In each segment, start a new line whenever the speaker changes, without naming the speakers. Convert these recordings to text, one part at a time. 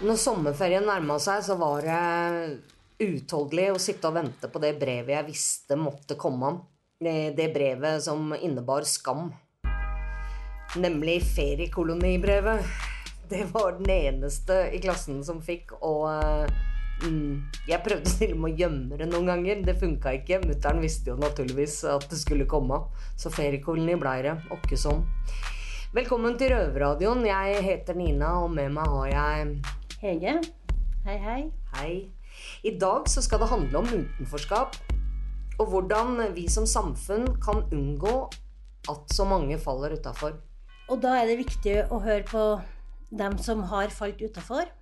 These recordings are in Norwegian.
Når sommerferien nærma seg, så var det utholdelig å sitte og vente på det brevet jeg visste måtte komme. Det, brevet som innebar skam. Nemlig feriekolonibrevet. Det var den eneste i klassen som fikk, og eh, mm, jeg prøvde til og med å gjemme det noen ganger. Det funka ikke. Mutter'n visste jo naturligvis at det skulle komme, så feriekoloni blei det. Åkke sånn. Velkommen til Røverradioen. Jeg heter Nina, og med meg har jeg
Hege. Hei, hei.
Hei. I dag så skal det handle om utenforskap. Og hvordan vi som samfunn kan unngå at så mange faller utafor.
Og da er det viktig å høre på dem som har falt utafor.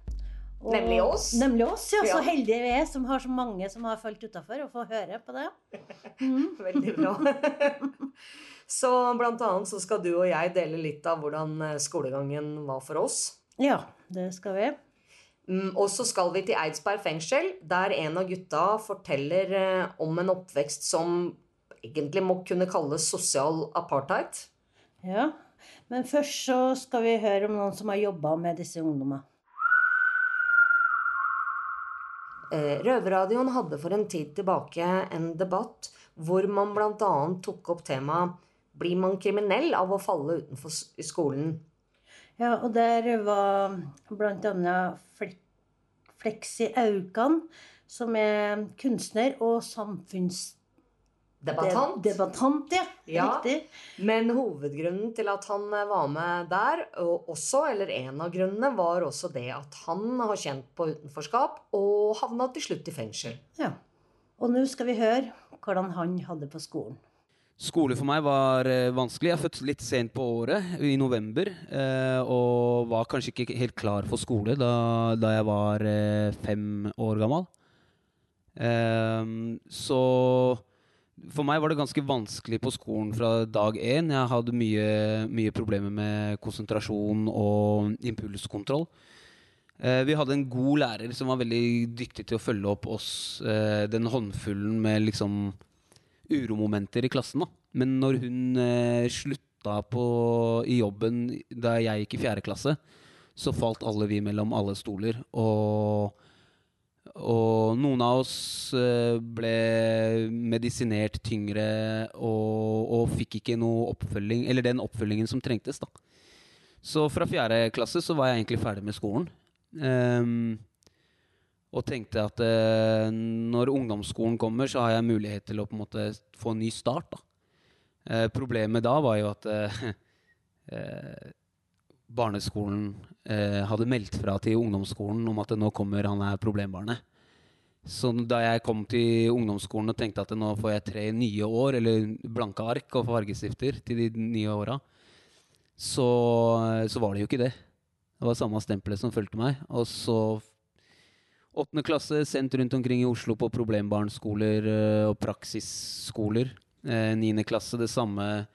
Nemlig oss.
Nemlig oss, ja. Så heldige vi er som har så mange som har falt utafor, og får høre på det.
Veldig bra. så blant annet så skal du og jeg dele litt av hvordan skolegangen var for oss.
Ja, det skal vi.
Mm, Og så skal vi til Eidsberg fengsel, der en av gutta forteller eh, om en oppvekst som egentlig må kunne kalles sosial apartheid.
Ja. Men først så skal vi høre om noen som har jobba med disse ungdommene.
Eh, Røverradioen hadde for en tid tilbake en debatt hvor man bl.a. tok opp temaet 'Blir man kriminell av å falle utenfor skolen?'
Ja, og der var annet Fleksi Aukan, som er kunstner og samfunnsdebattant.
Debattant.
ja.
Ja.
Riktig.
Men hovedgrunnen til at han eh, var med der, og også, eller en av grunnene, var også det at han har kjent på utenforskap og havna til slutt i fengsel.
Ja. Og nå skal vi høre hvordan han hadde på skolen.
Skole for meg var eh, vanskelig. Jeg er født litt sent på året, i november. Eh, og var kanskje ikke helt klar for skole da, da jeg var eh, fem år gammel. Så for meg var det ganske vanskelig på skolen fra dag én. Jeg hadde mye, mye problemer med konsentrasjon og impulskontroll. Vi hadde en god lærer som var veldig dyktig til å følge opp oss, den håndfullen med liksom uromomenter i klassen. da. Men når hun eh, slutta på, i jobben da jeg gikk i fjerde klasse, så falt alle vi mellom alle stoler. Og, og noen av oss eh, ble medisinert tyngre og, og fikk ikke noe oppfølging, eller den oppfølgingen som trengtes. da. Så fra fjerde klasse så var jeg egentlig ferdig med skolen. Ehm, og tenkte at eh, når ungdomsskolen kommer, så har jeg mulighet til å på en måte få en ny start. da. Eh, problemet da var jo at eh, eh, barneskolen eh, hadde meldt fra til ungdomsskolen om at nå kommer han her problembarnet. Så da jeg kom til ungdomsskolen og tenkte at nå får jeg tre nye år, eller blanke ark og fargestifter til de nye åra, så, så var det jo ikke det. Det var samme stempelet som fulgte meg. Og så åttende klasse sendt rundt omkring i Oslo på problembarnskoler eh, og praksisskoler. Eh, Niende klasse det samme.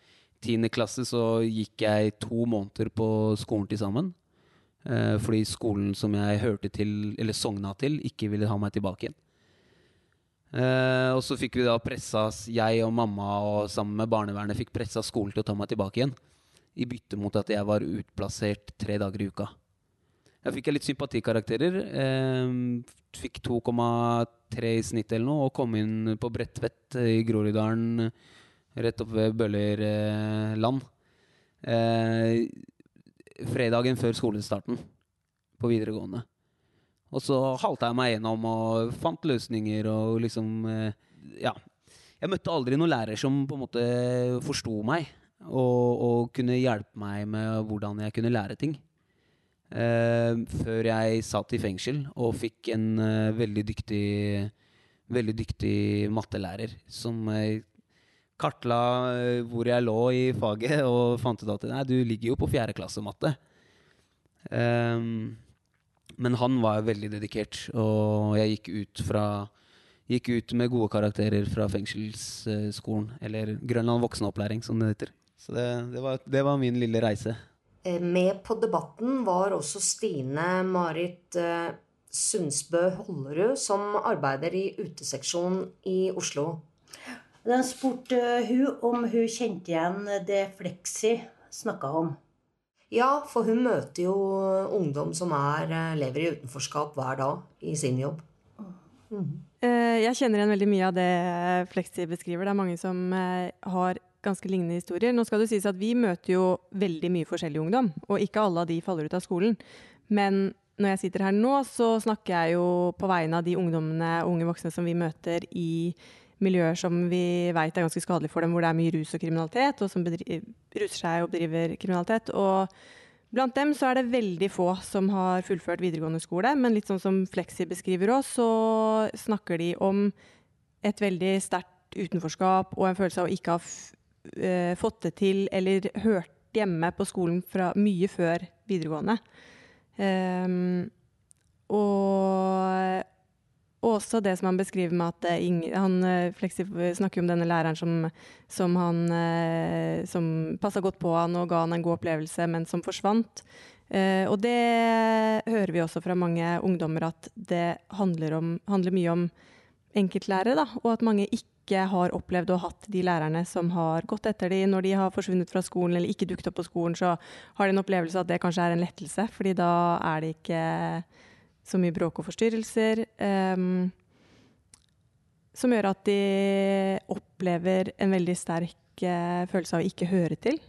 Tiende klasse så gikk jeg to måneder på skolen til sammen. Eh, fordi skolen som jeg hørte til, eller sogna til, ikke ville ha meg tilbake igjen. Og så fikk vi da pressa, jeg og mamma og sammen med barnevernet fikk pressa skolen til å ta meg tilbake igjen. I bytte mot at jeg var utplassert tre dager i uka. Jeg fikk litt sympatikarakterer. Eh, fikk 2,3 i snitt eller noe, og kom inn på Bredtvet i Groruddalen, rett opp ved Bøllerland. Eh, fredagen før skolestarten på videregående. Og så halta jeg meg gjennom og fant løsninger og liksom eh, Ja. Jeg møtte aldri noen lærer som på en måte forsto meg og, og kunne hjelpe meg med hvordan jeg kunne lære ting. Eh, før jeg satt i fengsel og fikk en eh, veldig dyktig Veldig dyktig mattelærer som eh, kartla hvor jeg lå i faget, og fant ut at nei, du ligger jo på fjerde klasse matte. Um, men han var veldig dedikert, og jeg gikk ut, fra, gikk ut med gode karakterer fra fengselsskolen, eller Grønland voksenopplæring, som det heter. Så det, det, var, det var min lille reise.
Eh, med på debatten var også Stine Marit eh, Sundsbø Hollerud, som arbeider i uteseksjonen i Oslo.
De spurte hun om hun kjente igjen det Fleksi snakka om.
Ja, for hun møter jo ungdom som er, eh, lever i utenforskap hver dag i sin jobb.
Mm. Jeg kjenner igjen veldig mye av det Fleksi beskriver. Det er mange som har ganske lignende historier. Nå skal det sies at Vi møter jo veldig mye forskjellig ungdom, og ikke alle av de faller ut av skolen. Men når jeg sitter her nå, så snakker jeg jo på vegne av de ungdommene og unge voksne som vi møter i miljøer som vi vet er ganske skadelige for dem, hvor det er mye rus og kriminalitet, og som ruser seg og bedriver kriminalitet. Og blant dem så er det veldig få som har fullført videregående skole, men litt sånn som Fleksi beskriver òg, så snakker de om et veldig sterkt utenforskap og en følelse av å ikke ha uh, fått det til eller hørt hjemme på skolen fra mye før videregående. Um, og og også det som han beskriver med at uh, han uh, snakker om denne læreren som, som han som passa godt på han og ga han en god opplevelse, men som forsvant. og det hører vi også fra mange ungdommer at det handler, om, handler mye om enkeltlærere, da, og at mange ikke har opplevd ha hatt de lærerne som har gått etter de når de har forsvunnet fra skolen eller ikke dukket opp på skolen, så har de en opplevelse at det kanskje er en lettelse, fordi da er det ikke så mye bråk og forstyrrelser. Um, som gjør at de opplever en veldig sterk uh, følelse av å ikke høre til.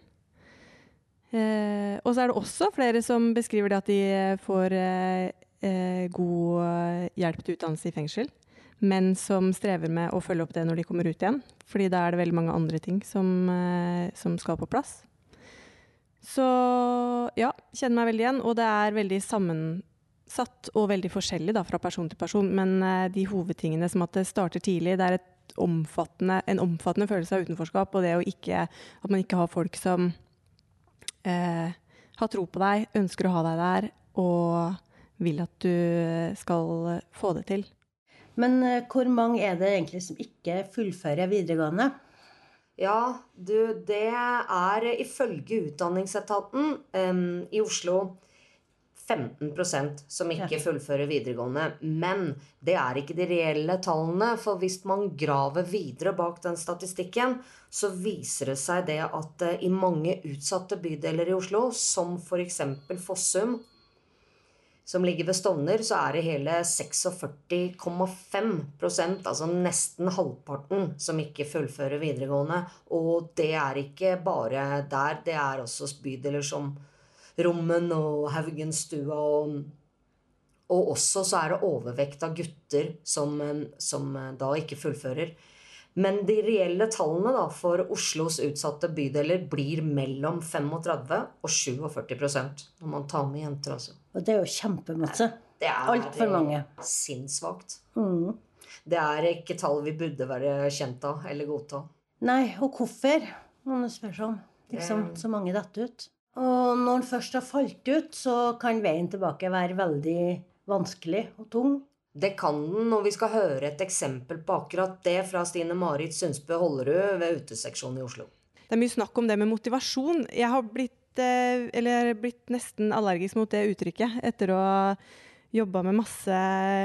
Uh, og så er det også flere som beskriver det at de får uh, god hjelp til utdannelse i fengsel, men som strever med å følge opp det når de kommer ut igjen. Fordi da er det veldig mange andre ting som, som skal på plass. Så ja, kjenner meg veldig igjen. Og det er veldig sammensatt og veldig forskjellig da, fra person til person. Men uh, de hovedtingene som at det starter tidlig, det er omfattende, en omfattende følelse av utenforskap. Og det ikke, at man ikke har folk som uh, har tro på deg, ønsker å ha deg der og vil at du skal få det til.
Men uh, hvor mange er det egentlig som ikke fullfører videregående?
Ja, du, det er ifølge Utdanningsetaten um, i Oslo 15% som ikke fullfører videregående. Men det er ikke de reelle tallene. For hvis man graver videre bak den statistikken, så viser det seg det at eh, i mange utsatte bydeler i Oslo, som f.eks. Fossum, som ligger ved Stovner, så er det hele 46,5% altså nesten halvparten, som ikke fullfører videregående. Og det er ikke bare der. Det er også bydeler som Rommen og Haugenstua. Og, og også så er det overvekt av gutter som, som da ikke fullfører. Men de reelle tallene da, for Oslos utsatte bydeler blir mellom 35 og 47% når man tar med jenter. altså.
Og det er jo kjempemasse. Det er Altfor mange.
Sinnssvakt. Mm. Det er ikke tall vi burde være kjent av eller godta.
Nei, og hvorfor? må man spørre seg om. Liksom, så mange detter ut. Og når den først har falt ut, så kan veien tilbake være veldig vanskelig og tung.
Det kan den, og vi skal høre et eksempel på akkurat det fra Stine Marit Sundsbø Hollerud ved Uteseksjonen i Oslo.
Det er mye snakk om det med motivasjon. Jeg har blitt, eh, eller blitt nesten allergisk mot det uttrykket etter å jobba med masse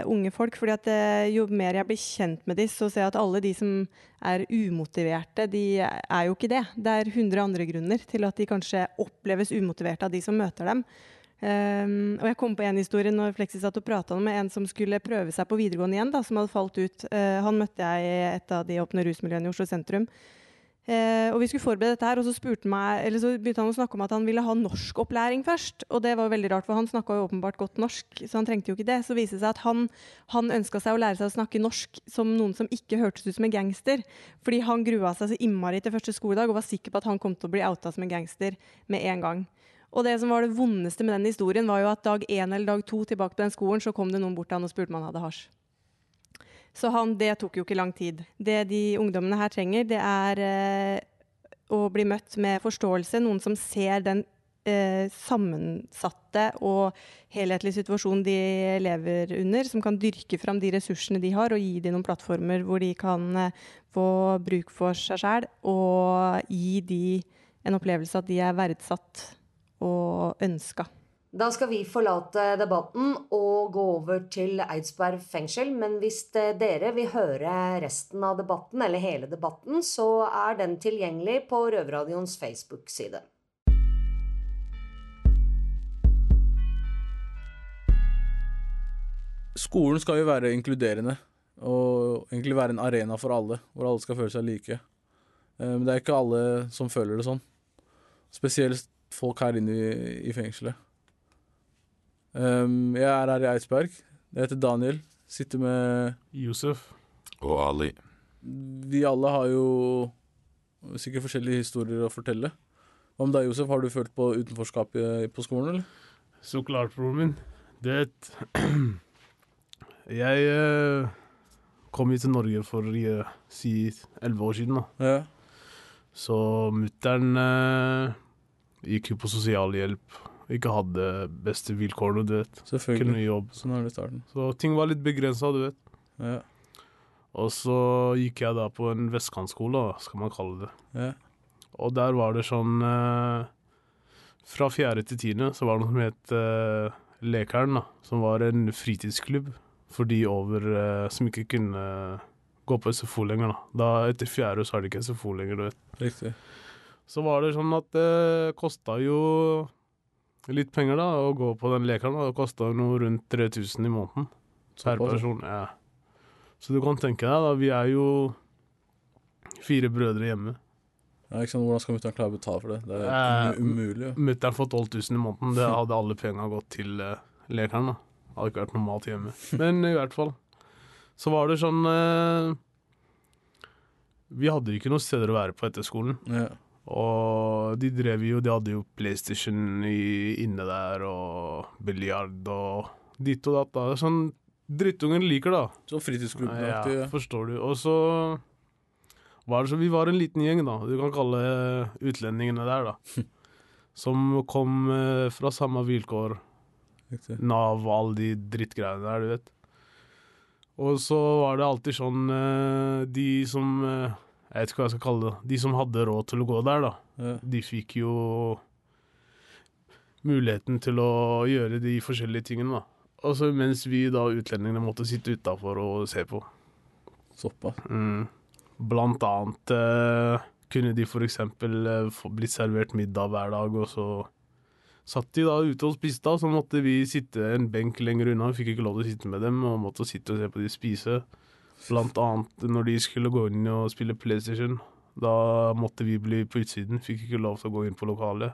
unge folk. fordi at eh, Jo mer jeg blir kjent med dem, så ser jeg at alle de som er umotiverte, de er jo ikke det. Det er 100 andre grunner til at de kanskje oppleves umotiverte av de som møter dem. Um, og jeg kom på en historie når Fleksi satt og prata med en som skulle prøve seg på videregående igjen, da, som hadde falt ut. Uh, han møtte jeg i et av de åpne rusmiljøene i Oslo sentrum. Uh, og vi skulle forberede dette her, og så, meg, så, begynte han å snakke om at han ville ha norskopplæring først. Og det var jo veldig rart, for han snakka jo åpenbart godt norsk, så han trengte jo ikke det. Så viste det seg at han, han ønska seg å lære seg å snakke norsk som noen som ikke hørtes ut som en gangster. Fordi han grua seg så innmari til første skoledag og var sikker på at han kom til å bli outa som en gangster med en gang. Og det som var det vondeste med den historien, var jo at dag én eller dag to tilbake på den skolen, så kom det noen bort til han og spurte om han hadde hasj. Så han, det tok jo ikke lang tid. Det de ungdommene her trenger, det er eh, å bli møtt med forståelse. Noen som ser den eh, sammensatte og helhetlige situasjonen de lever under, som kan dyrke fram de ressursene de har, og gi dem noen plattformer hvor de kan eh, få bruk for seg sjæl, og gi de en opplevelse at de er verdsatt og ønska.
Da skal vi forlate debatten og gå over til Eidsberg fengsel. Men hvis eh, dere vil høre resten av debatten, eller hele debatten, så er den tilgjengelig på Røverradioens Facebook-side.
Skolen skal jo være inkluderende og egentlig være en arena for alle, hvor alle skal føle seg like. Eh, Men det er ikke alle som føler det sånn. Spesielt folk her inne i, i fengselet. Um, jeg er her i Eidsberg. Jeg heter Daniel. Sitter med
Josef.
Og Ali.
Vi alle har jo sikkert forskjellige historier å fortelle. Hva med deg, Josef? Har du følt på utenforskap på skolen, eller?
Så klart, broren min. Du vet Jeg eh, kom hit til Norge for eh, si elleve år siden. da.
Ja.
Så mutter'n eh, gikk jo på sosialhjelp. Ikke hadde beste vilkårene, du vet.
Selvfølgelig.
Kunne jobb.
Sånn er det starten.
Så ting var litt begrensa, du vet.
Ja.
Og så gikk jeg da på en vestkantskole, skal man kalle det.
Ja.
Og der var det sånn eh, Fra fjerde til tiende så var det noe som het eh, Lekeren, da. Som var en fritidsklubb for de over eh, som ikke kunne gå på SFO lenger, da. da etter fjerde så er det ikke SFO lenger, du vet.
Riktig.
Så var det sånn at det kosta jo litt penger, da, å gå på den lekeren. da. Det kosta noe rundt 3000 i måneden per person. Ja. Så du kan tenke deg, da, vi er jo fire brødre hjemme.
Ja, ikke sant? Hvordan skal mutter'n klare å betale for det? Det er
Eh,
um- umulig. Ja.
Mutter'n får 12 000 i måneden. Det hadde alle penga gått til uh, lekeren. da. Hadde ikke vært noe mat hjemme. Men i hvert fall. Så var det sånn uh, Vi hadde ikke noe steder å være på etter skolen.
Ja.
Og de drev jo De hadde jo PlayStation i, inne der, og biljard og ditt og datt. da. Sånn drittungen liker, da.
Så fritidsklubben-aktig.
Ja,
Ja.
forstår du. Og så var det så Vi var en liten gjeng, da. Du kan kalle utlendingene der, da. Som kom eh, fra samme vilkår. Nav og alle de drittgreiene der, du vet. Og så var det alltid sånn eh, De som eh, Jeg vet ikke hva jeg skal kalle det. De som hadde råd til å gå der, da.
Ja.
De fikk jo muligheten til å gjøre de forskjellige tingene, da. Og mens vi da utlendingene måtte sitte utafor og se på.
Såpass.
Mm. Blant annet eh, kunne de for eksempel eh, blitt servert middag hver dag, og så satt de da ute og spiste, og så måtte vi sitte en benk lenger unna. Vi fikk ikke lov til å sitte med dem, og måtte sitte og se på de spise. Blant annet når de skulle gå inn og spille PlayStation. Da måtte vi bli på utsiden. Fikk ikke lov til å gå inn på lokalet.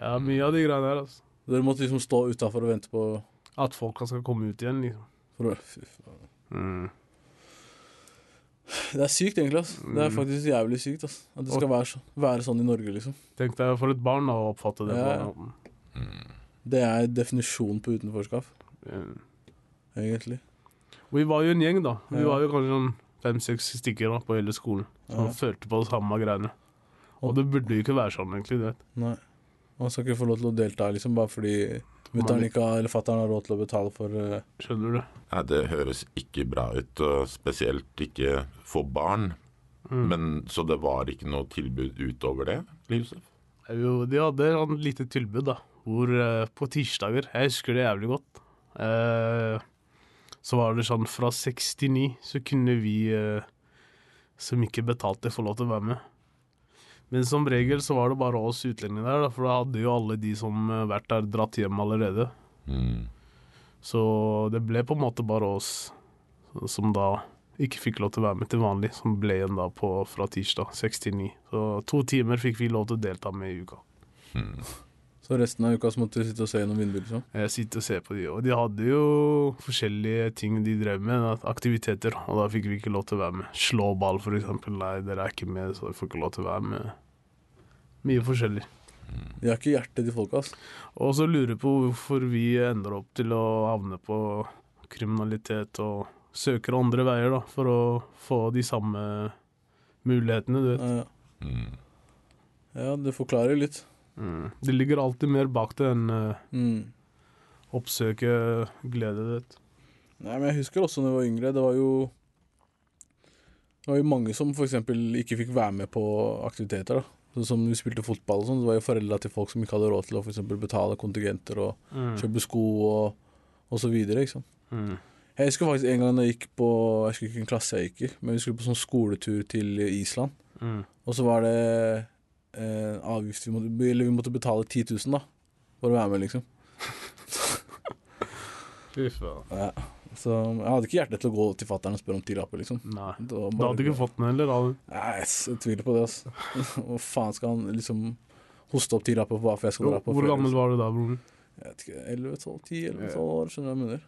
Ja, mye av de greiene her, altså.
Dere måtte liksom stå utafor og vente på
At folk skal komme ut igjen, liksom.
for å, Fy faen.
Mm.
Det er sykt, egentlig. ass. Det er
Mm.
faktisk jævlig sykt. ass. At det skal være, så, være sånn i Norge, liksom.
Tenk deg for et barn da, å oppfatte det.
Ja,
på
ja.
den.
Det er definisjonen på utenforskap,
Mm.
egentlig.
Vi var jo en gjeng, da. Vi
Ja.
var jo kanskje sånn fem-seks stykker da, på hele skolen som
Ja.
følte på det samme greiene. Og det burde jo ikke være sånn, egentlig. du vet.
Nei. Man skal ikke få lov til å delta, liksom, bare fordi mutter'n eller fatter'n har råd til å betale for uh...
Skjønner du?
Nei, det høres ikke bra ut, og spesielt ikke for barn.
Mm.
Men Så det var ikke noe tilbud utover det, Josef?
Jo, de hadde et lite tilbud, da. Hvor uh, på tirsdager Jeg husker det jævlig godt. Eh, så var det sånn fra 69 så kunne vi eh, som ikke betalte, få lov til å være med. Men som regel så var det bare oss utlendinger der, for da hadde jo alle de som eh, vært der, dratt hjem allerede.
Mm.
Så det ble på en måte bare oss som da ikke fikk lov til å være med til vanlig, som ble igjen da på fra tirsdag 69. Så to timer fikk vi lov til å delta med i uka.
Mm.
Så resten av uka så måtte du sitte og se gjennom vinduet, liksom.
Jeg sitter og ser på de, og de hadde jo forskjellige ting de drev med, aktiviteter, og da fikk vi ikke lov til å være med. Slå ball, for eksempel. Nei, dere er ikke med, så dere får ikke lov til å være med. Mye forskjellig.
De har ikke hjerte, de folka, Altså.
Og så lurer jeg på hvorfor vi ender opp til å havne på kriminalitet og søker andre veier da, for å få de samme mulighetene, du vet.
Ja,
Mm.
ja, det forklarer litt.
Mm. Det ligger alltid mer bak det enn uh,
Mm.
oppsøke glede, vet.
Nei, men jeg husker også da jeg var yngre, det var jo Det var jo mange som eksempel ikke fikk være med på aktiviteter, da. Sånn som vi spilte fotball og sånn, det var jo foreldra til folk som ikke hadde råd til å for eksempel betale kontingenter og
Mm.
kjøpe sko og, og så videre, ikke sant.
Mm.
Jeg husker faktisk en gang jeg gikk på Jeg husker ikke hvilken klasse jeg gikk i, men vi skulle på sånn skoletur til Island.
Mm.
Og så var det eh, avgift vi måtte, Eller vi måtte betale 10 000 da for å være med, liksom.
Fy faen.
Ja. Så jeg hadde ikke hjerte til å gå til fatter'n og spørre om ti lapper, liksom.
Nei.
Da
Du
bare-
hadde ikke fått den heller, da.
Nei, jeg tviler på det, altså. Hvor faen skal han liksom hoste opp ti lapper for hva for jeg skal dra på
Hvor gammel
liksom?
var du da, broren?
Jeg vet ikke, 11-12, 10-11-12 år, skjønner du hva jeg mener.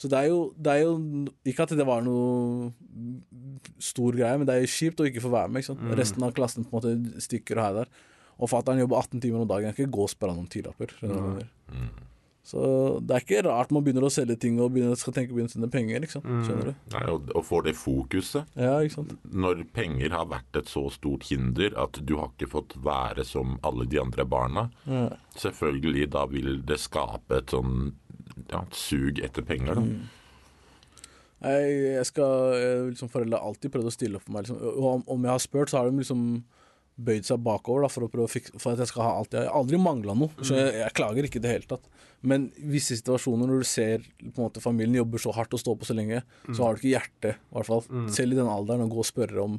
Så det er, jo, det er jo Ikke at det var noe stor greie, men det er jo kjipt å ikke få være med. Ikke sant?
Mm.
Resten av klassen på en måte stikker og her der. Og fatter'n jobber 18 timer om dagen. Jeg kan ikke gå og spørre han om tidlapper. mener? Så det er ikke rart man begynner å selge ting og begynner, skal tenke på å tjene penger. Ikke sant? Skjønner du?
Nei, og, og få det fokuset.
Ja, ikke sant?
Når penger har vært et så stort hinder at du har ikke fått være som alle de andre barna,
Ja.
selvfølgelig da vil det skape et sånn ja, et sug etter penger. Da.
Jeg, jeg skal liksom, Foreldre har alltid prøvd å stille opp for meg. Liksom. Og om, om jeg har spurt, så har de liksom bøyd seg bakover da, for, å prøve å fikse, for at jeg skal ha alt. Jeg har aldri mangla noe, så jeg, jeg klager ikke i det hele tatt. Men visse situasjoner når du ser på en måte, familien jobber så hardt og står på så lenge, så har du ikke hjerte, i hvert fall, selv i den alderen, å gå og spørre om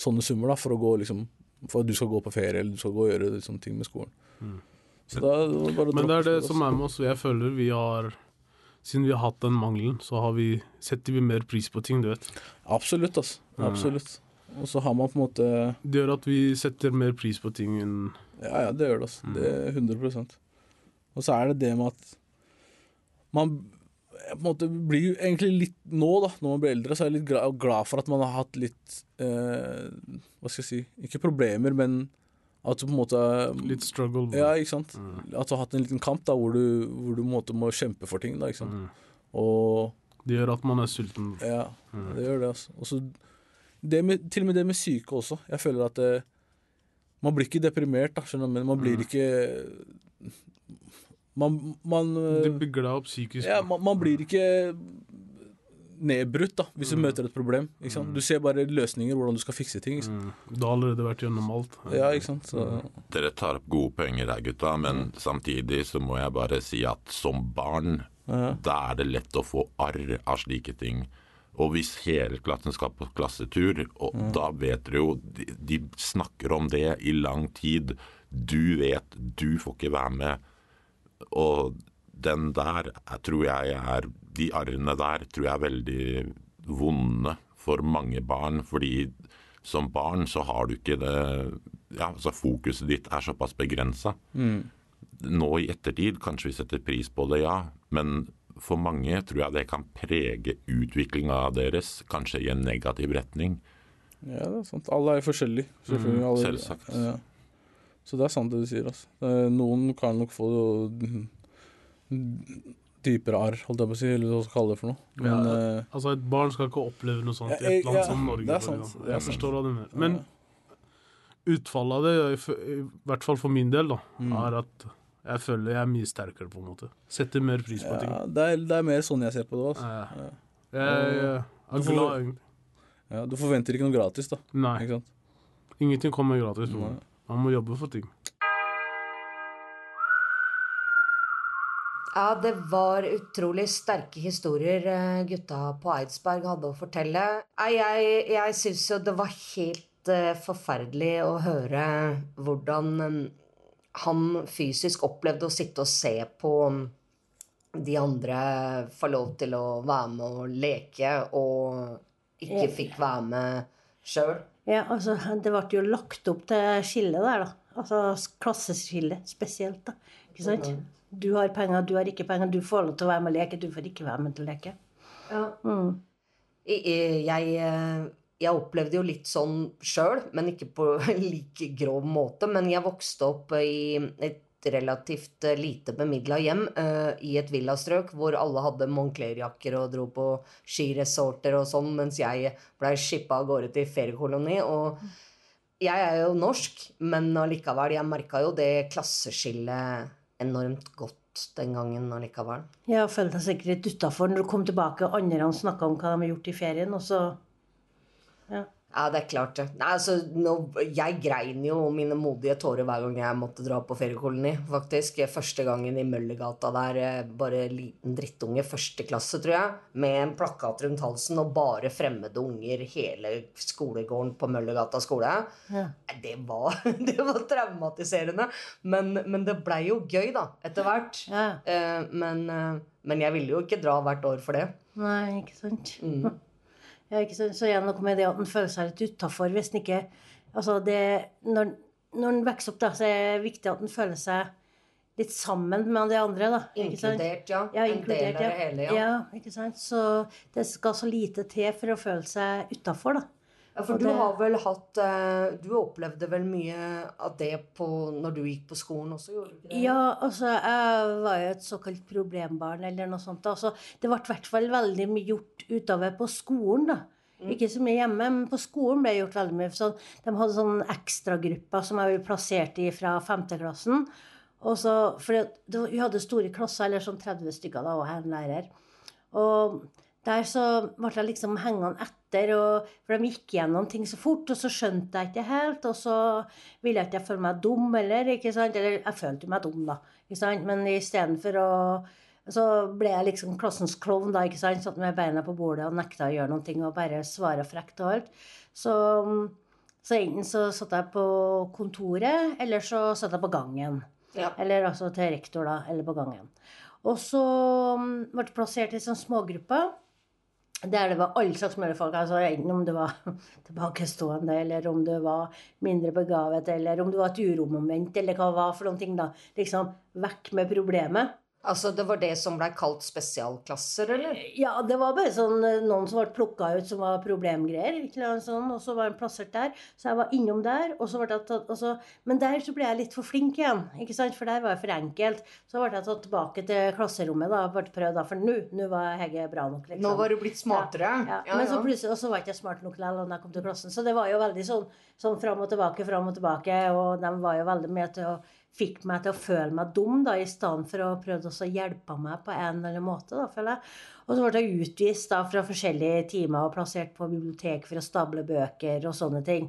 sånne summer da, for, å gå, liksom, for at du skal gå på ferie eller du skal gå og gjøre liksom, ting med skolen. Så det bare
Men det er det
altså.
som er med oss. Jeg føler vi har Siden vi har hatt den mangelen, så har vi, setter vi mer pris på ting, du vet.
Absolutt, altså. Absolutt. Og så har man på en måte
Det gjør at vi setter mer pris på ting enn
Ja, ja, det gjør det. Altså. Det er 100 Og så er det det med at man på en måte blir jo egentlig litt Nå, da, når man blir eldre, så er jeg litt glad, glad for at man har hatt litt eh, Hva skal jeg si Ikke problemer, men at du på en måte
litt struggle.
Ja, ikke sant. At du har hatt en liten kamp da, hvor du, hvor du på en måte må kjempe for ting. da, ikke sant. Og
Det gjør at man er sulten.
ja, det gjør det. altså. Og så det med, til og med det med syke også. Jeg føler at det, man blir ikke deprimert, da, skjønner du, men man blir ikke Man, man
Det bygger deg opp psykisk.
ja, man, man blir ikke nedbrutt da, hvis du møter et problem. Ikke sant? Du ser bare løsninger, hvordan du skal fikse ting. Ikke sant?
Mm. Du har allerede vært gjennom alt.
Ja, ikke sant? Så,
Dere tar opp gode poenger her, gutta, men samtidig så må jeg bare si at som barn,
Ja.
da er det lett å få arr av slike ting. Og hvis hele klassen skal på klassetur, og da vet dere jo de, de snakker om det i lang tid. Du vet, du får ikke være med. Og den der jeg tror jeg er De arrene der tror jeg er veldig vonde for mange barn. Fordi som barn så har du ikke det Ja, altså fokuset ditt er såpass begrensa. Nå i ettertid kanskje vi setter pris på det, ja. Men for mange tror jeg det kan prege utviklinga deres, kanskje i en negativ retning.
ja, det er sant. Alle er forskjellige. Selvfølgelig. Alle,
selvsagt.
Ja. Så det er sant det du sier. Altså. Er- Noen kan nok få dypere arr, holdt jeg på å si, eller hva man skal kalle det for noe. Men eh,
Altså, et barn skal ikke oppleve noe sånt i et land
ja,
som Norge.
det er sant, det er
Jeg forstår hva du mener. Men utfallet av det, i i hvert fall for min del, da,
Mm.
er at jeg føler jeg er mye sterkere, på en måte. Setter mer pris på ting.
det, er, det er mer sånn jeg ser på det. Altså.
Ja. Jeg, jeg
Du
er
får-
glad, egentlig.
Ja, du forventer ikke noe gratis, da.
Nei, ingenting kommer gratis. Man må jobbe for ting.
Ja, det var utrolig sterke historier eh, gutta på Eidsberg hadde å fortelle. Jeg, jeg syns jo det var helt eh, forferdelig å høre hvordan eh, han fysisk opplevde å sitte og se på mm, de andre få lov til å være med og leke, og ikke fikk være med sjøl.
Ja, altså, det ble jo lagt opp til skille der, da. Altså klasseskille spesielt, da. Ikke sant? Du har penger, du har ikke penger. Du får lov til å være med og leke, du får ikke være med til å leke.
Ja.
Mm.
Jeg, eh, jeg opplevde jo litt sånn sjøl, men ikke på like grov måte. Men jeg vokste opp i et relativt eh, lite bemidla hjem uh, i et villastrøk hvor alle hadde Moncler-jakker og dro på skiresorter og sånn, mens jeg blei shippa av gårde til feriekoloni. Og jeg er jo norsk, men allikevel, jeg merka jo det klasseskillet enormt godt den gangen allikevel.
Jeg følte deg sikkert litt utafor når du kom tilbake og andre snakka om hva de har gjort i ferien, og så Ja.
Ja, det er klart det. Nei, altså, nå, jeg grein jo mine modige tårer hver gang jeg måtte dra på feriekoloni, faktisk. Første gangen i Møllergata der, eh, bare liten drittunge, første klasse, tror jeg, med en plakat rundt halsen og bare fremmede unger hele skolegården på Møllergata skole.
Ja.
Det var, det var traumatiserende. Men, men det blei jo gøy, da, etter hvert.
Ja.
Eh, men, eh, men jeg ville jo ikke dra hvert år for det.
Nei, ikke sant.
Mm.
Ja, ikke sant? Så igjen noe med det at en føler seg litt utafor hvis en ikke Altså det Når, når en vokser opp, da, så er det viktig at en føler seg litt sammen med de andre, da.
Inkludert, ja.
Ja,
en
inkludert,
del av det hele, ja.
ja. ikke sant? Så det skal så lite til for å føle seg utafor, da.
Ja, for
Og
du
det-
har vel hatt eh, Du opplevde vel mye av det på, når du gikk på skolen også, gjorde du det?
Ja, altså, jeg var jo et såkalt problembarn eller noe sånt. Altså, det ble i hvert fall veldig mye gjort utover på skolen, da. Ikke så mye hjemme, men på skolen ble det gjort veldig mye. Så de hadde sånn ekstragrupper som jeg ble plassert i fra femteklassen. Og så, for det, vi hadde store klasser, eller sånn 30 stykker da, og en lærer. Og der så ble jeg liksom hengende etter, og, for de gikk gjennom ting så fort, og så skjønte jeg ikke helt, og så ville jeg ikke føle meg dum heller, ikke sant? Eller jeg følte meg dum, da, ikke sant? Men istedenfor å Så ble jeg liksom klassens klovn, da, ikke sant? Satt med beina på bordet og nekta å gjøre noen ting og bare svare frekt og alt. Så, så enten så satt jeg på kontoret, eller så satt jeg på gangen.
Ja.
Eller altså til rektor, da, eller på gangen. Og så ble jeg plassert i sånn smågrupper. Der det var alle slags mulige folk. altså Enten om du var tilbakestående, eller om du var mindre begavet, eller om du var et uromoment, eller hva det var for noen ting. da. Liksom vekk med problemet.
Altså, det var det som blei kalt spesialklasser, eller?
Ja, det var bare sånn eh, noen som ble plukka ut som var problemgreier. Sånn, og så var han plassert der. Så jeg var innom der. og så ble jeg tatt, så, Men der så ble jeg litt for flink igjen, ikke sant? for der var jeg for enkelt. Så ble jeg tatt tilbake til klasserommet da, ble prøvd, da, for nå nå var Hege bra nok. liksom.
Nå var du blitt smartere.
Ja, ja. Men så plutselig, og så var jeg ikke smart nok likevel da jeg kom til klassen. Så det var jo veldig sånn, sånn fram og tilbake, fram og tilbake. Og de var jo veldig med til å fikk meg til å føle meg dum, da, i stedet for å prøve å hjelpe meg på en eller annen måte. da, føler jeg. Og så ble jeg utvist da, fra forskjellige timer og plassert på bibliotek for å stable bøker og sånne ting.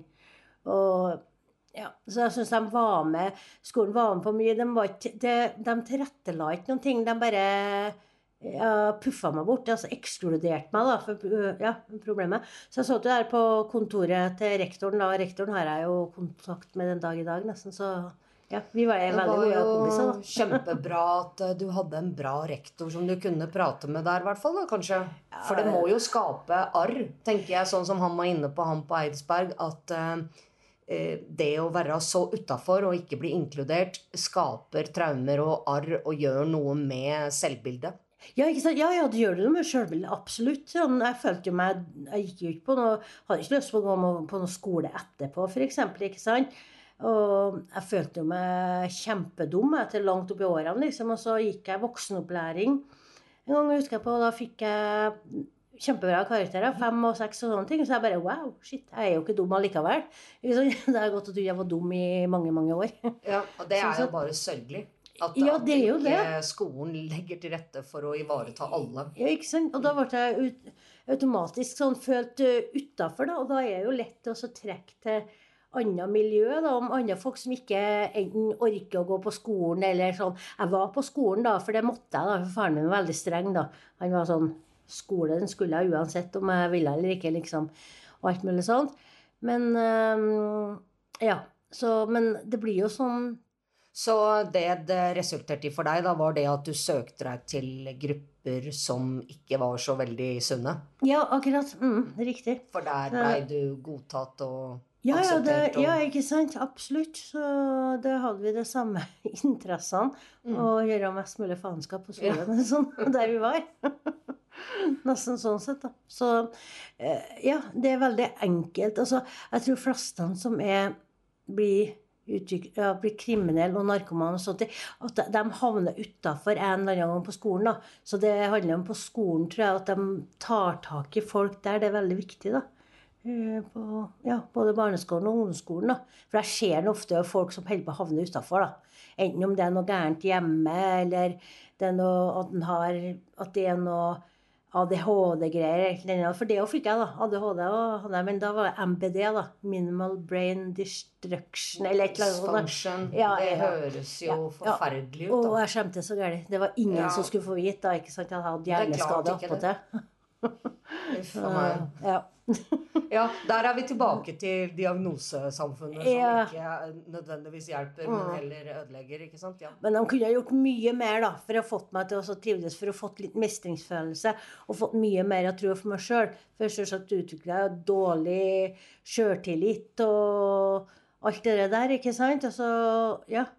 Og ja, Så jeg syns de var med Skolen var med på mye. De, var ikke, de, de tilrettela ikke noen ting. De bare ja, puffa meg bort, altså ekskluderte meg da, for ja, problemet. Så jeg satt jo der på kontoret til rektoren, da. Rektoren har jeg jo kontakt med den dag i dag, nesten. Så ja, vi var
Det
veldig gode kompiser.
jo
var jo
kjempebra at eh, du hadde en bra rektor som du kunne prate med der, i hvert fall. da, kanskje. For det må jo skape arr, tenker jeg, sånn som han var inne på, han på Eidsberg. At eh, eh, det å være så utafor og ikke bli inkludert skaper traumer og arr og gjør noe med selvbildet.
Ja, ikke sant? ja, ja, det gjør det noe med sjølbildet. Absolutt. Sånn, jeg følte jo meg Jeg gikk jo ikke på noe Hadde ikke lyst til å gå på noe skole etterpå, f.eks. Ikke sant? Og jeg følte jo meg kjempedum etter langt opp i årene, liksom. Og så gikk jeg voksenopplæring en gang, husker jeg på, da fikk jeg kjempebra karakterer. Fem og seks og sånne ting. Så jeg bare wow, shit, jeg er jo ikke dum allikevel. Ikke? Det er godt at du jeg var dum i mange, mange år.
Ja, og det
Sånn
er jo bare sørgelig. At,
Ja, det er jo
ikke skolen legger til rette for å ivareta alle.
Ja, ikke sant? Og da ble jeg ut, automatisk sånn følt uh, utafor, da. Og da er det jo lett å så trekke til annet miljø, da, om andre folk som ikke enten orker å gå på skolen eller sånn. Jeg var på skolen, da, for det måtte jeg, da. For faren min var veldig streng, da. Han var sånn Skole den skulle jeg uansett om jeg ville eller ikke, liksom. Og alt mulig sånt. Men øhm, Ja. Så Men det blir jo sånn
Så det det resulterte i for deg, da, var det at du søkte deg til grupper som ikke var så veldig sunne?
Ja, akkurat. Mm, riktig.
For der blei du godtatt og
Ja, ja, det, ja, ikke sant? Absolutt. Så da hadde vi de samme interessene.
Mm.
Å gjøre mest mulig faenskap på skolen, sånn, der vi var. Nesten sånn sett, da. Så eh, ja, det er veldig enkelt. Altså, jeg tror flestene som er blir ja, blir kriminelle og narkomane og sånt, at de havner utafor en eller annen gang på skolen. da. Så det handler om på skolen, tror jeg, at de tar tak i folk der. Det er veldig viktig, da. Eh, På ja, både barneskolen og ungdomsskolen. da. For jeg ser ofte folk som holder på å havne utafor. Enten om det er noe gærent hjemme, eller det er noe, at, den har, at det er noe ADHD-greier. For det òg fikk jeg, da. ADHD og men da var det MBD, da. Minimal Brain Destruction, eller et eller annet. Ja,
det høres jo
Ja,
forferdelig ut,
Og jeg skjemte så gærent. Det var ingen som skulle få vite. da, ikke sant? Jeg hadde
er
hjerneskade attpåtil.
Uff a meg.
Ja.
Ja, der er vi tilbake til diagnosesamfunnet, som ikke nødvendigvis hjelper, men heller ødelegger. ikke sant? Ja.
Men de kunne ha gjort mye mer da, for å fått meg til å så trivdes, for å fått litt mestringsfølelse og fått mye mer av tro for meg sjøl. For selvsagt utvikla jeg dårlig sjøltillit og alt det der, ikke sant? Altså, ja.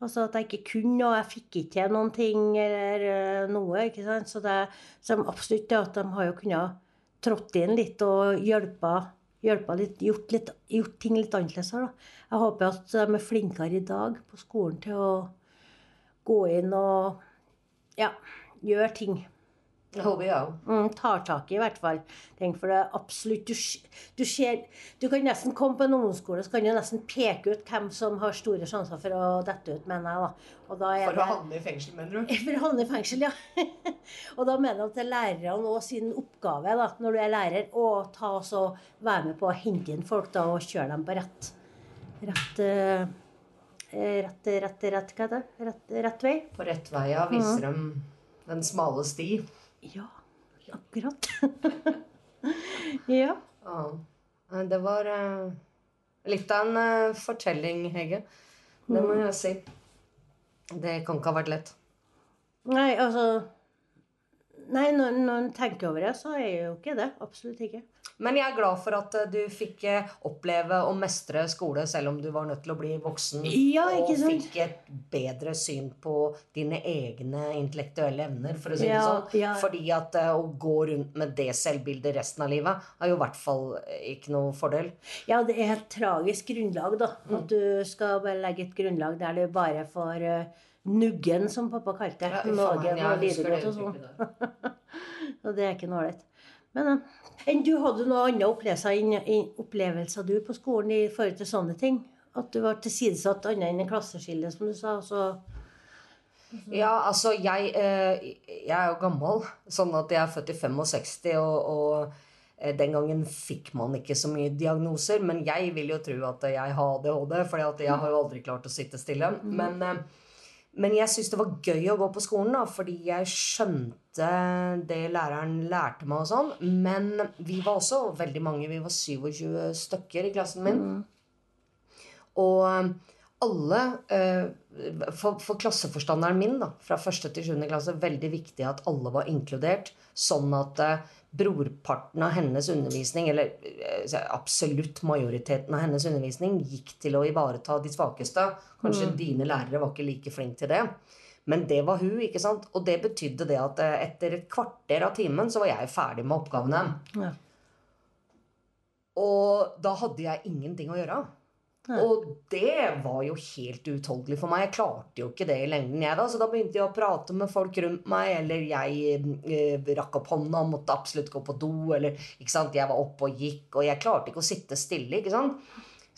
Altså at jeg ikke kunne, og jeg fikk ikke til noen ting eller eh, noe. ikke sant? Så det så absolutt det at de har jo kunnet trådt inn litt og hjelpa litt, gjort, litt, gjort ting litt annerledes her. da. Jeg håper at de er flinkere i dag på skolen til å gå inn og ja, gjøre ting.
Det håper jeg òg.
Mm, tar tak i, i hvert fall. Tenk for det absolutt du, du ser Du kan nesten komme på en ungdomsskole så kan du nesten peke ut hvem som har store sjanser for å dette ut, mener jeg. da. Og da
For å havne i fengsel, mener du?
for å havne i fengsel, ja. og da mener jeg at det er lærerne og sin oppgave, da, når du er lærer, å ta oss og være med på å hente inn folk da, og kjøre dem på rett rett, uh, rett, rett, rett, hva er det? Rett, rett vei.
På rett vei, ja. Viser dem den smale sti.
Ja, akkurat. ja.
Ja. Det var eh, litt av en eh, fortelling, Hege. Det må jeg si. Det kan ikke ha vært lett.
Nei, altså Nei, når, når en tenker over det, så er jo ikke det. Absolutt ikke.
Men jeg er glad for at eh, du fikk eh, oppleve å mestre skole selv om du var nødt til å bli voksen.
Ja,
og
ikke sant?
fikk et bedre syn på dine egne intellektuelle evner, for å si det
Ja,
sånn.
ja.
Fordi at eh, å gå rundt med det selvbildet resten av livet er jo i hvert fall ikke noe fordel.
Ja, det er et tragisk grunnlag, da. At du skal bare legge et grunnlag der du bare får nuggen, som pappa kalte det.
Ja, jeg
og lidegodt og sånn. Og det er ikke noe ålreit. Men eh, enn du hadde noen andre opplevelser, inn- inn- opplevelser du på skolen i forhold til sånne ting? At du var tilsidesatt annet enn i klasseskille, som du sa. Så
Ja, altså, jeg, eh, jeg er jo gammel, sånn at jeg er født i 65, og, og eh, den gangen fikk man ikke så mye diagnoser. Men jeg vil jo tro at jeg har ADHD, for jeg har jo aldri klart å sitte stille. Men, eh, men jeg syns det var gøy å gå på skolen, da, fordi jeg skjønte det læreren lærte meg og sånn. Men vi var også veldig mange, vi var 27 stykker i klassen min. Og eh, alle eh, for, for klasseforstanderen min, da, fra første til sjuende klasse, veldig viktig at alle var inkludert. Sånn at eh, brorparten av hennes undervisning, eller eh, absolutt majoriteten av hennes undervisning, gikk til å ivareta de svakeste. Kanskje dine lærere var ikke like flinke til det. Men det var hun, ikke sant? Og det betydde det at eh, etter et kvarter av timen så var jeg ferdig med oppgavene.
Ja.
Og da hadde jeg ingenting å gjøre. Og det var jo helt uutholdelig for meg. Jeg klarte jo ikke det i lengden, jeg da. Så da begynte jeg å prate med folk rundt meg, eller jeg eh, rakk opp hånda og måtte absolutt gå på do, eller ikke sant. Jeg var oppe og gikk, og jeg klarte ikke å sitte stille, ikke sant.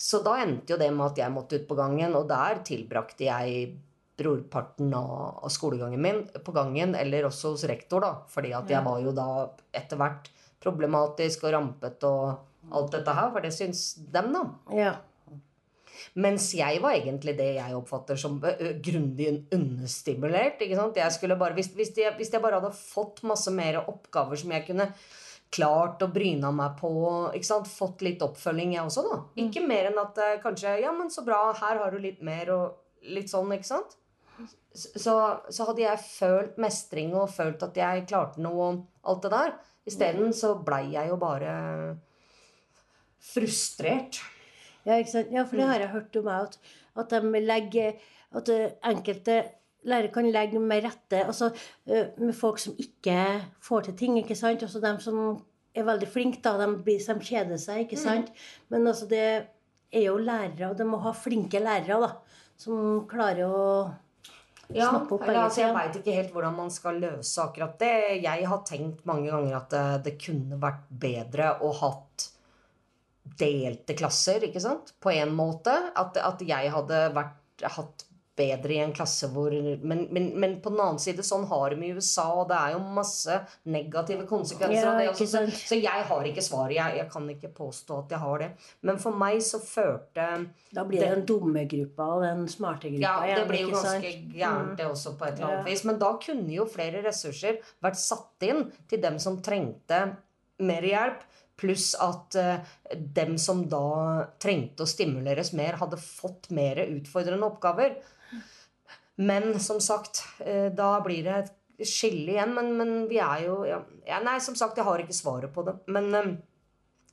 Så da endte jo det med at jeg måtte ut på gangen, og der tilbrakte jeg brorparten av, skolegangen min på gangen, eller også hos rektor, da. Fordi at jeg var jo da etter hvert problematisk og rampete og alt dette her, for det syns dem, da.
ja.
Mens jeg var egentlig det jeg oppfatter som grundig understimulert. ikke sant? Jeg skulle bare, hvis, hvis, jeg, hvis jeg bare hadde fått masse mer oppgaver som jeg kunne klart å bryne meg på, ikke sant? fått litt oppfølging jeg også, da. Ikke mer enn at eh, kanskje Ja, men så bra, her har du litt mer, og litt sånn, ikke sant? Så, så hadde jeg følt mestring og følt at jeg klarte noe og alt det der. Isteden så blei jeg jo bare frustrert.
Ja, ikke sant? ja, for det har jeg hørt om meg, at, legger At eh, enkelte lærere kan legge med rette altså, eh, med folk som ikke får til ting. ikke sant? Også dem som er veldig flinke, da, de, blir, de kjeder seg, ikke sant? Men altså, det er jo lærere, og de må ha flinke lærere, da. Som klarer å
Ja,
snappe opp
eller, altså, jeg veit ikke helt hvordan man skal løse akkurat det. Jeg har tenkt mange ganger at det, det kunne vært bedre å hatt delte klasser, ikke sant? På en måte. At, at jeg hadde vært, hatt bedre i en klasse hvor men, men, men på den annen side, sånn har de i USA, og det er jo masse negative konsekvenser
Ja,
av det. så, så jeg har ikke svaret. Jeg, jeg kan ikke påstå at jeg har det. Men for meg så førte
Da blir det den dumme gruppa og den smarte gruppa
ja, det blir jo ganske?
Mm.
gærent det også på et eller annet
Ja.
vis. Men da kunne jo flere ressurser vært satt inn til dem som trengte mer hjelp. Pluss at eh, dem som da trengte å stimuleres mer, hadde fått mer utfordrende oppgaver. Men som sagt, eh, da blir det et skille igjen. Men, men vi er jo ja, Nei, som sagt, jeg har ikke svaret på det. Men eh,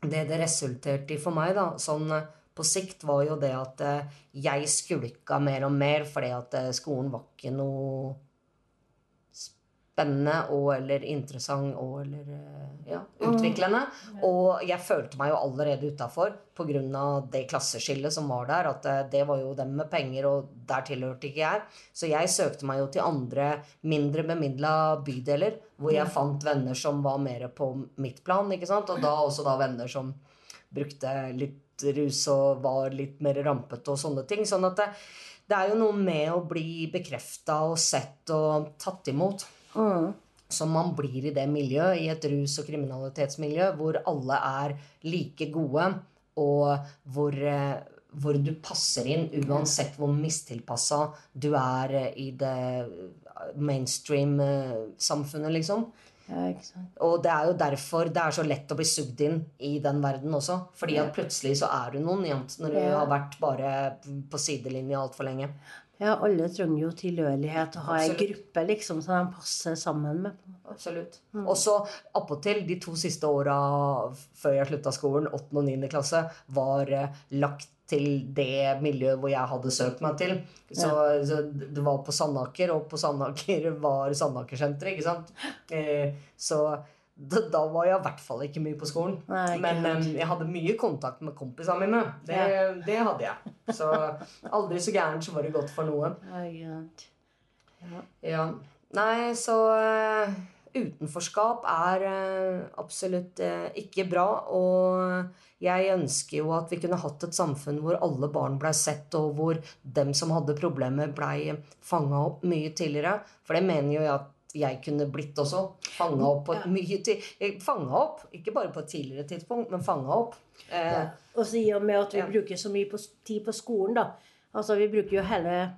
det det resulterte i for meg, da, sånn på sikt, var jo det at jeg skulka mer og mer fordi at skolen var ikke noe spennende og eller interessant og eller eh, ja, utviklende. Og jeg følte meg jo allerede utafor pga. det klasseskillet som var der. At eh, det var jo dem med penger, og der tilhørte ikke jeg. Så jeg søkte meg jo til andre mindre bemidla bydeler, hvor jeg fant venner som var mer på mitt plan. ikke sant? Og da også da venner som brukte litt rus og var litt mer rampete og sånne ting. Sånn at det, det er jo noe med å bli bekrefta og sett og tatt imot
Mm.
som man blir i det miljøet, i et rus- og kriminalitetsmiljø, hvor alle er like gode, og hvor, eh, hvor du passer inn uansett hvor mistilpassa du er eh, i det mainstream-samfunnet, liksom.
Ja.
Og det er jo derfor det er så lett å bli sugd inn i den verden også. Fordi at plutselig så er du noen igjen når du
Ja.
har vært bare på sidelinja altfor lenge.
Ja, alle trenger jo tilhørighet og ha ei gruppe liksom, som de passer sammen med.
Absolutt. Og så appåtil, de to siste åra før jeg slutta skolen, 8. og 9. klasse, var eh, lagt til det miljøet hvor jeg hadde søkt meg til. Så, så det var på Sandaker, og på Sandaker var Sandakersenteret, ikke sant. Eh, så da, var jeg i hvert fall ikke mye på skolen.
Nei,
Men eh, jeg hadde mye kontakt med kompisene mine. Det, det hadde jeg. Så aldri så gærent så var det godt for noen.
Ja.
Ja. Nei, så uh, utenforskap er uh, absolutt uh, ikke bra. Og jeg ønsker jo at vi kunne hatt et samfunn hvor alle barn blei sett, og hvor dem som hadde problemer, blei fanga opp mye tidligere. For det mener jo jeg at jeg kunne blitt også. Fanga opp på et mye tid Fanga opp, ikke bare på et tidligere tidspunkt, men fanga opp. Eh,
Og så i og med at vi
Ja.
bruker så mye på, tid på skolen, da. Altså, vi bruker jo hele,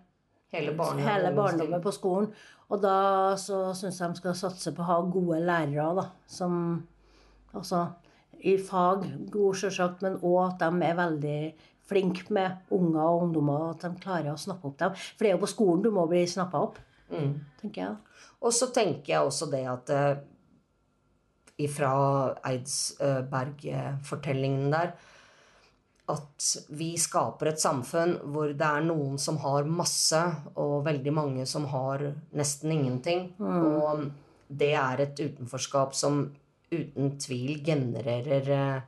hele barndommen,
hele barndommen på skolen. Og da så syns jeg de skal satse på å ha gode lærere, da. Som Altså i fag, gode selvsagt, men òg at de er veldig flinke med unger og ungdommer. At de klarer å snappe opp dem. For det er jo på skolen du må bli snappa opp,
Mm.
tenker jeg.
Og så tenker jeg også det at uh, ifra Eidsberg-fortellingen der at vi skaper et samfunn hvor det er noen som har masse, og veldig mange som har nesten ingenting. Og det er et utenforskap som uten tvil genererer eh,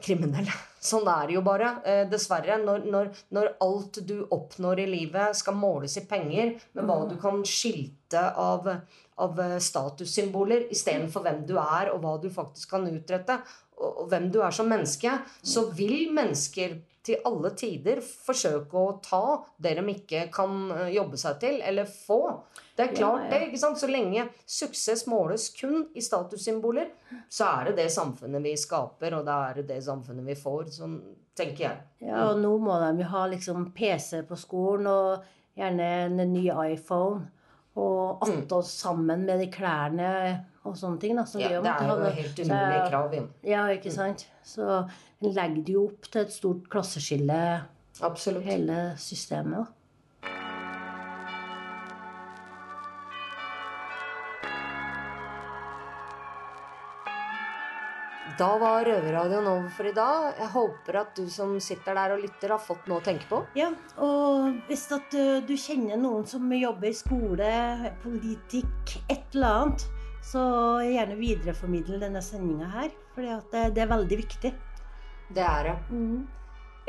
kriminelle. Sånn er det jo bare. Eh, dessverre. Når, når, når alt du oppnår i livet skal måles i penger, med hva du kan skilte av, av eh, statussymboler istedenfor hvem du er, og hva du faktisk kan utrette, og, og hvem du er som menneske, så vil mennesker til alle tider forsøke å ta det de ikke kan eh, jobbe seg til, eller få. Det er klart,
ja.
det. ikke sant? Så lenge suksess måles kun i statussymboler, så er det det samfunnet vi skaper, og det er det samfunnet vi får. Sånn tenker jeg.
Ja, og nå må de jo ha liksom PC på skolen, og gjerne en ny iPhone. Og attåt sammen med de klærne og sånne ting. Da, som
Ja, det er jo helt umulige krav. Ja.
Ja, ikke sant. Så en legger det jo opp til et stort klasseskille,
Absolutt.
hele systemet. da.
Da var Røverradioen over for i dag. Jeg håper at du som sitter der og lytter, har fått noe å tenke på.
Ja, og hvis at uh, du kjenner noen som jobber i skole, politikk, et eller annet, så gjerne videreformidle denne sendinga her. For det, det er veldig viktig.
Det er det.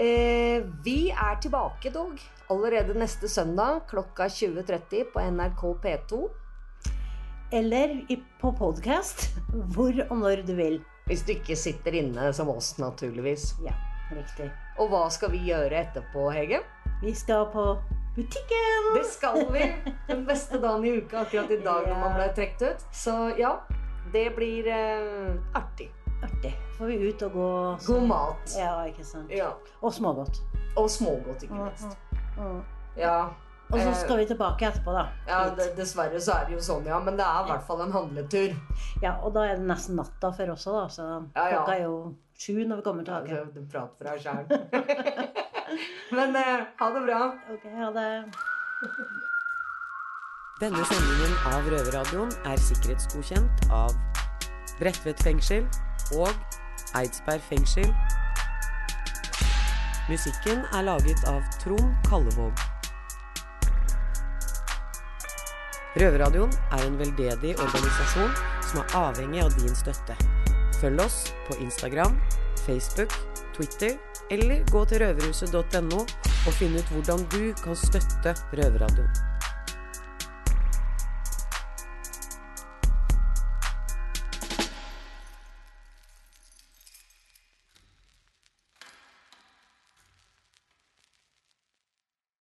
Eh, vi er tilbake, dog. Allerede neste søndag klokka 20.30 på NRK P2.
Eller i, på podkast. Hvor og når du vil.
Hvis du ikke sitter inne som oss, naturligvis.
Ja, riktig.
Og hva skal vi gjøre etterpå, Hege?
Vi skal på butikken!
Det skal vi! Den beste dagen i uka akkurat i dag når man ble trukket ut. Så ja, det blir eh, artig.
Artig. Får vi ut og gå
God mat.
Ja, ikke sant.
Ja.
Og smågodt.
Og smågodt, ikke minst.
Mm.
Ja.
Og så
eh,
skal vi tilbake etterpå, da.
Ja, dessverre så er det jo sånn, ja. Men det er i hvert fall en handletur.
Ja, og da er det nesten natta for oss òg, da. Så
Ja, ja.
klokka er jo sju når vi kommer
Ja. Du prater fra sjæl. Men eh, ha det bra.
Ok, ha det.
Denne sendingen av Røverradioen er sikkerhetsgodkjent av Bredtvet fengsel og Eidsberg fengsel. Musikken er laget av Trond Kallevåg. Røverradioen er en veldedig organisasjon som er avhengig av din støtte. Følg oss på Instagram, Facebook, Twitter eller gå til røverhuset.no og finn ut hvordan du kan støtte Røverradioen.